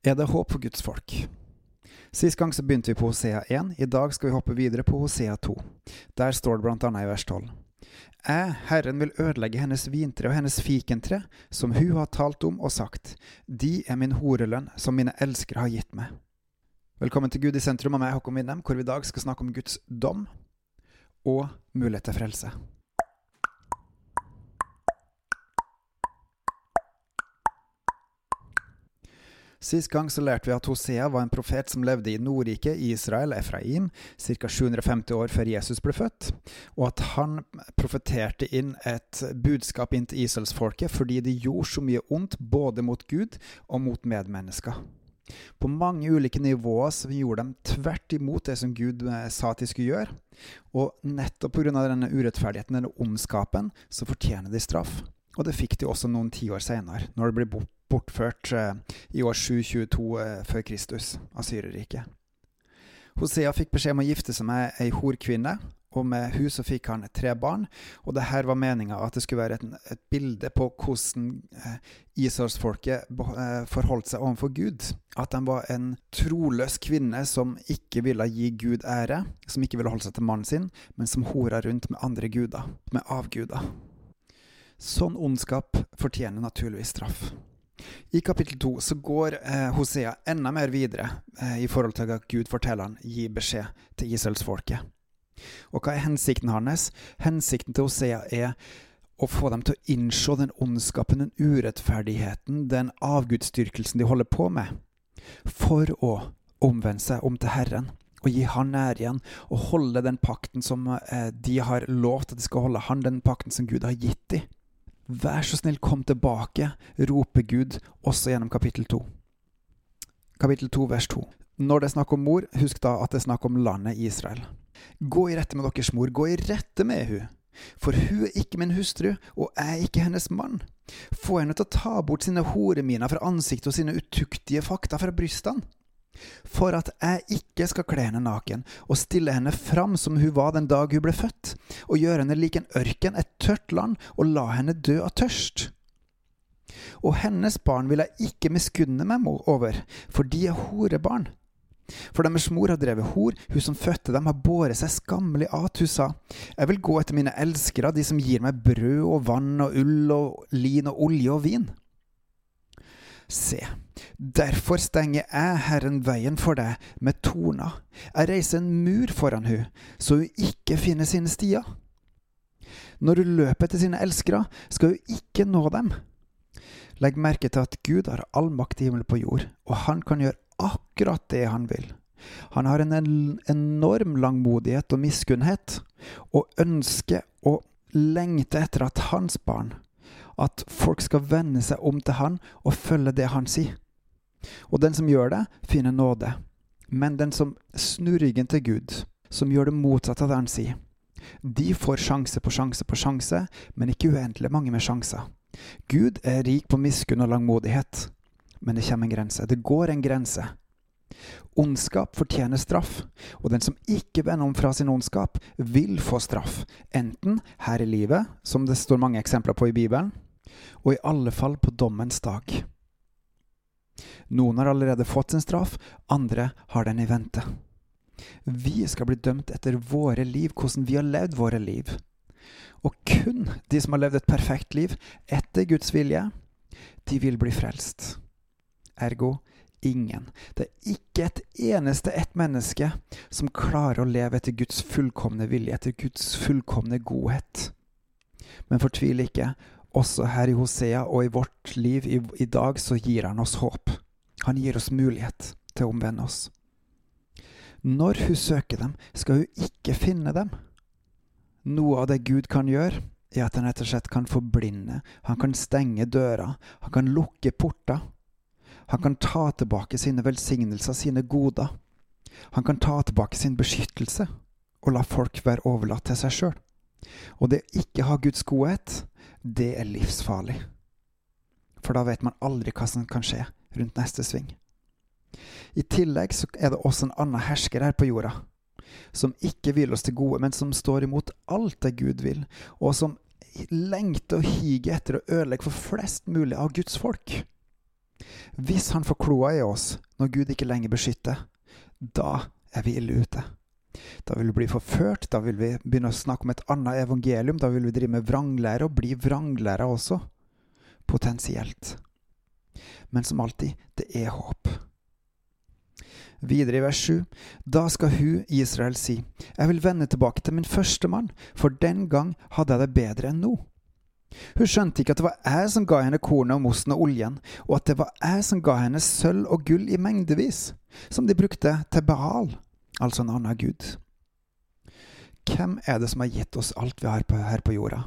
Er det håp for Guds folk? Sist gang så begynte vi på Hosea 1, i dag skal vi hoppe videre på Hosea 2. Der står det blant annet i vers 12. Jeg, Herren, vil ødelegge hennes vintre og hennes fikentre, som hun har talt om og sagt. De er min horelønn, som mine elskere har gitt meg. Velkommen til Gud i sentrum av meg, Håkon Winnem, hvor vi i dag skal snakke om Guds dom og mulighet til frelse. Sist gang så lærte vi at Hosea var en profet som levde i Nordriket, Israel, Efraim, ca. 750 år før Jesus ble født, og at han profeterte inn et budskap inn til Israelsfolket fordi de gjorde så mye ondt både mot Gud og mot medmennesker. På mange ulike nivåer så gjorde de tvert imot det som Gud eh, sa at de skulle gjøre. Og nettopp pga. denne urettferdigheten, denne ondskapen, så fortjener de straff. Og det fikk de også noen tiår senere, når det ble bortført eh, i år 722 eh, før Kristus av Syreriket. Hosea fikk beskjed om å gifte seg med ei horkvinne, og med hun så fikk han tre barn. Og det her var meninga at det skulle være et, et bilde på hvordan eh, Israelsfolket forholdt seg overfor Gud. At de var en troløs kvinne som ikke ville gi Gud ære, som ikke ville holde seg til mannen sin, men som hora rundt med andre guder, med avguder. Sånn ondskap fortjener naturligvis straff. I kapittel to så går eh, Hosea enda mer videre eh, i forhold til at Gud forteller han gir beskjed til israelsfolket. Og hva er hensikten hans? Hensikten til Hosea er å få dem til å innse den ondskapen, den urettferdigheten, den avgudsdyrkelsen de holder på med, for å omvende seg om til Herren og gi Han ære igjen, og holde den pakten som eh, de har lovt at de skal holde, Han den pakten som Gud har gitt dem. Vær så snill, kom tilbake, roper Gud også gjennom kapittel 2. Kapittel 2, vers 2. Når det er snakk om mor, husk da at det er snakk om landet Israel. Gå i rette med deres mor, gå i rette med hun. For hun er ikke min hustru, og jeg er ikke hennes mann. Få henne til å ta bort sine horeminer fra ansiktet og sine utuktige fakta fra brystene for at jeg ikke skal kle henne naken og stille henne fram som hun var den dag hun ble født, og gjøre henne lik en ørken, et tørt land, og la henne dø av tørst. Og hennes barn vil jeg ikke miskunne meg over, for de er horebarn. For deres mor har drevet hor, hun som fødte dem har båret seg skammelig at, hun sa, jeg vil gå etter mine elskere, de som gir meg brød og vann og ull og lin og olje og vin. Se, derfor stenger jeg Herren veien for deg med torner. Jeg reiser en mur foran hun, så hun ikke finner sine stier. Når hun løper til sine elskere, skal hun ikke nå dem. Legg merke til at Gud har all makt i himmelen på jord, og han kan gjøre akkurat det han vil. Han har en enorm langmodighet og miskunnhet, og ønsker og lengter etter at hans barn at folk skal vende seg om til han og følge det han sier. Og den som gjør det, finner nåde. Men den som snur ryggen til Gud, som gjør det motsatte av det han sier, de får sjanse på sjanse på sjanse, men ikke uendelig mange med sjanser. Gud er rik på miskunn og langmodighet, men det kommer en grense. Det går en grense. Ondskap fortjener straff, og den som ikke vender om fra sin ondskap, vil få straff, enten her i livet, som det står mange eksempler på i Bibelen, og i alle fall på dommens dag. Noen har allerede fått sin straff, andre har den i vente. Vi skal bli dømt etter våre liv, hvordan vi har levd våre liv. Og kun de som har levd et perfekt liv etter Guds vilje, de vil bli frelst. Ergo ingen. Det er ikke et eneste ett menneske som klarer å leve etter Guds fullkomne vilje, etter Guds fullkomne godhet. Men fortvil ikke, også her i Hosea og i vårt liv i, i dag, så gir han oss håp. Han gir oss mulighet til å omvende oss. Når hun søker dem, skal hun ikke finne dem. Noe av det Gud kan gjøre, er at han rett og slett kan forblinde, han kan stenge døra, han kan lukke porter. Han kan ta tilbake sine velsignelser, sine goder. Han kan ta tilbake sin beskyttelse og la folk være overlatt til seg sjøl. Og det å ikke ha Guds godhet, det er livsfarlig. For da vet man aldri hva som kan skje rundt neste sving. I tillegg så er det også en annen hersker her på jorda, som ikke vil oss til gode, men som står imot alt det Gud vil, og som lengter og higer etter å ødelegge for flest mulig av Guds folk. Hvis han får kloa i oss når Gud ikke lenger beskytter, da er vi ille ute. Da vil vi bli forført, da vil vi begynne å snakke om et annet evangelium, da vil vi drive med vranglære og bli vranglære også. Potensielt. Men som alltid, det er håp. Videre i vers 7. Da skal hun, Israel, si, Jeg vil vende tilbake til min første mann, for den gang hadde jeg det bedre enn nå. Hun skjønte ikke at det var jeg som ga henne kornet og mosten og oljen, og at det var jeg som ga henne sølv og gull i mengdevis, som de brukte til Baal, altså en annen gud. Hvem er det som har gitt oss alt vi har på, her på jorda?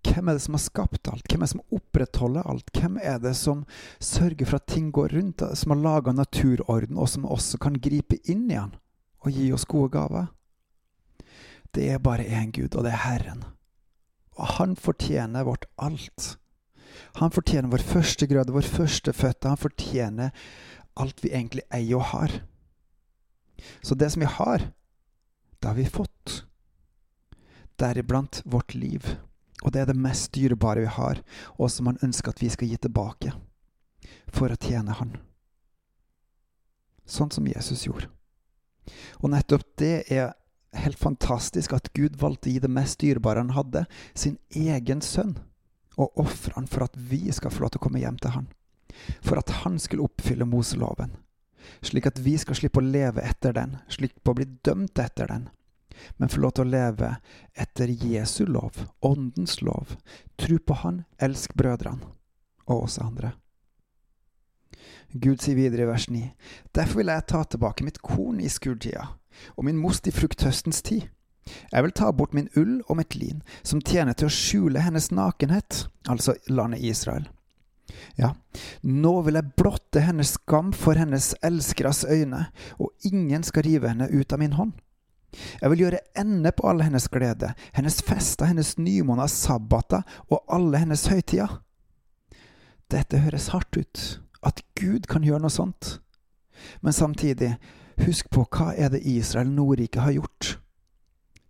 Hvem er det som har skapt alt? Hvem er det som opprettholder alt? Hvem er det som sørger for at ting går rundt, som har laga naturorden, og som også kan gripe inn igjen og gi oss gode gaver? Det er bare én Gud, og det er Herren. Og han fortjener vårt alt. Han fortjener vår første grøde, vår første føtte. Han fortjener alt vi egentlig eier og har. Så det som vi har, det har vi fått. Deriblant vårt liv. Og det er det mest dyrebare vi har, og som han ønsker at vi skal gi tilbake for å tjene Han. Sånn som Jesus gjorde. Og nettopp det er helt fantastisk at Gud valgte å gi det mest dyrebare han hadde, sin egen sønn, og ofre han for at vi skal få lov til å komme hjem til han. For at han skulle oppfylle Moseloven. Slik at vi skal slippe å leve etter den, slippe å bli dømt etter den men få lov til å leve etter Jesu lov, Åndens lov. Tro på Han, elsk brødrene og oss andre. Gud sier videre i vers 9.: Derfor vil jeg ta tilbake mitt korn i skurtida og min most i frukthøstens tid. Jeg vil ta bort min ull og mitt lin, som tjener til å skjule hennes nakenhet, altså landet Israel. Ja, nå vil jeg blotte hennes skam for hennes elskeres øyne, og ingen skal rive henne ut av min hånd. Jeg vil gjøre ende på alle hennes glede, hennes fester, hennes nymåneder, sabbater og alle hennes høytider. Dette høres hardt ut, at Gud kan gjøre noe sånt. Men samtidig, husk på hva er det Israel Nordrike har gjort?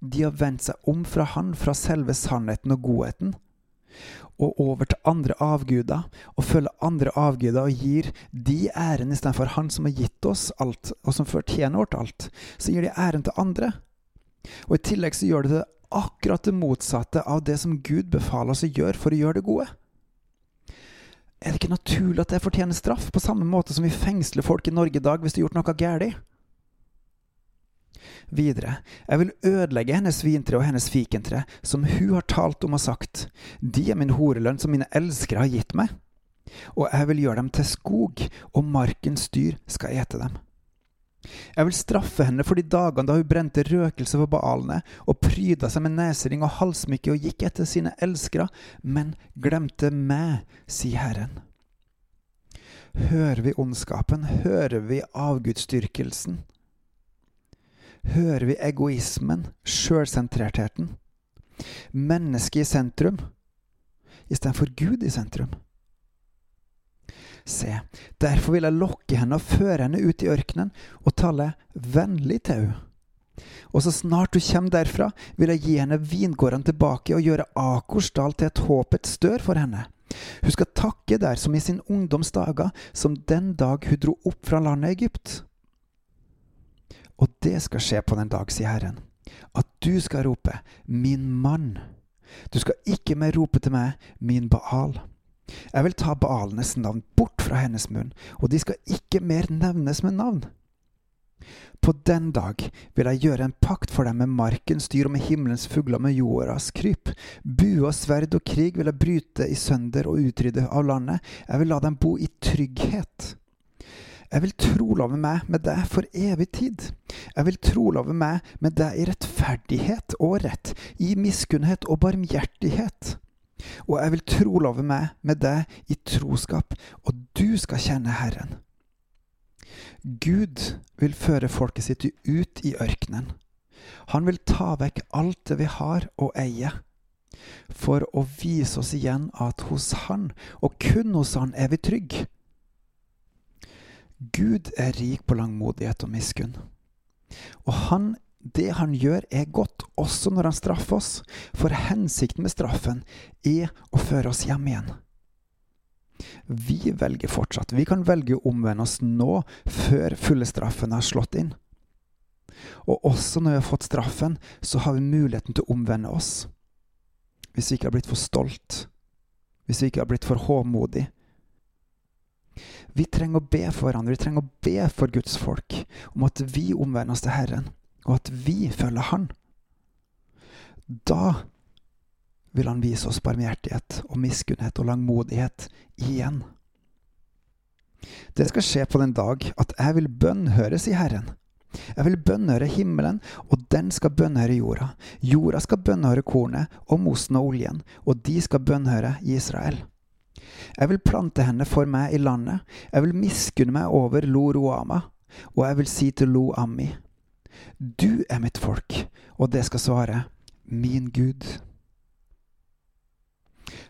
De har vendt seg om fra Han, fra selve sannheten og godheten og over til andre avguder, og følger andre avguder og gir de æren istedenfor Han som har gitt oss alt, og som fortjener vårt alt. Så gir de æren til andre. Og i tillegg så gjør de det akkurat det motsatte av det som Gud befaler oss å gjøre for å gjøre det gode. Er det ikke naturlig at det fortjener straff, på samme måte som vi fengsler folk i Norge i dag hvis de har gjort noe galt? Videre, jeg vil ødelegge hennes vintre og hennes fikentre, som hun har talt om og sagt, de er min horelønn som mine elskere har gitt meg. Og jeg vil gjøre dem til skog, og markens dyr skal ete dem. Jeg vil straffe henne for de dagene da hun brente røkelse for baalene og pryda seg med nesering og halsmykke og gikk etter sine elskere, men glemte meg, sier Herren. Hører vi ondskapen, hører vi avgudsdyrkelsen? Hører vi egoismen, sjølsentrertheten. Mennesket i sentrum istedenfor Gud i sentrum. Se, derfor vil jeg lokke henne og føre henne ut i ørkenen og tale vennlig til henne. Og så snart hun kommer derfra, vil jeg gi henne vingårdene tilbake og gjøre Akorsdal til et håpets stør for henne. Hun skal takke der som i sin ungdoms dager, som den dag hun dro opp fra landet Egypt. Og det skal skje på den dag, sier Herren, at du skal rope, min mann. Du skal ikke mer rope til meg, min Baal. Jeg vil ta Baalenes navn bort fra hennes munn, og de skal ikke mer nevnes med navn. På den dag vil jeg gjøre en pakt for dem med markens dyr og med himmelens fugler med jordas kryp. Bue og sverd og krig vil jeg bryte i sønder og utrydde av landet. Jeg vil la dem bo i trygghet. Jeg vil trolove meg med deg for evig tid. Jeg vil trolove meg med deg i rettferdighet og rett, i miskunnhet og barmhjertighet. Og jeg vil trolove meg med deg i troskap, og du skal kjenne Herren. Gud vil føre folket sitt ut i ørkenen. Han vil ta vekk alt det vi har og eier, for å vise oss igjen at hos Han, og kun hos Han, er vi trygge. Gud er rik på langmodighet og miskunn. Og han, det han gjør, er godt, også når han straffer oss, for hensikten med straffen er å føre oss hjem igjen. Vi velger fortsatt. Vi kan velge å omvende oss nå, før fulle straffen er slått inn. Og også når vi har fått straffen, så har vi muligheten til å omvende oss. Hvis vi ikke har blitt for stolt. Hvis vi ikke har blitt for håmodig. Vi trenger å be for hverandre. Vi trenger å be for Guds folk om at vi omvender oss til Herren, og at vi følger Han. Da vil han vise oss barmhjertighet og miskunnhet og langmodighet igjen. Det skal skje på den dag at jeg vil bønnhøres i Herren. Jeg vil bønnhøre himmelen, og den skal bønnhøre jorda. Jorda skal bønnhøre kornet og mosen og oljen, og de skal bønnhøre Israel. Jeg vil plante henne for meg i landet, jeg vil miskunne meg over Lo Roama, og jeg vil si til Lo Ammi, du er mitt folk, og det skal svare, min Gud.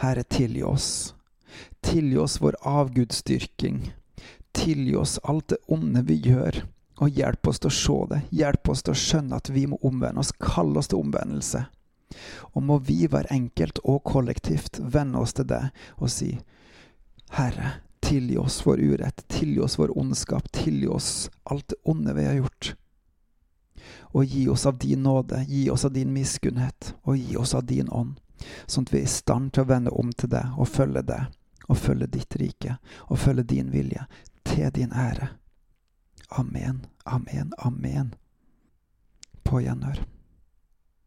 Herre, tilgi oss. Tilgi oss vår avgudsdyrking. Tilgi oss alt det onde vi gjør, og hjelp oss til å se det. Hjelp oss til å skjønne at vi må omvende oss. Kall oss til omvendelse. Og må vi hver enkelt og kollektivt vende oss til det og si, Herre, tilgi oss vår urett, tilgi oss vår ondskap, tilgi oss alt det onde vi har gjort. Og gi oss av din nåde, gi oss av din miskunnhet, og gi oss av din ånd sånn at vi er i stand til å vende om til deg og følge deg, og følge ditt rike, og følge din vilje, til din ære. Amen, amen, amen. På gjenhør.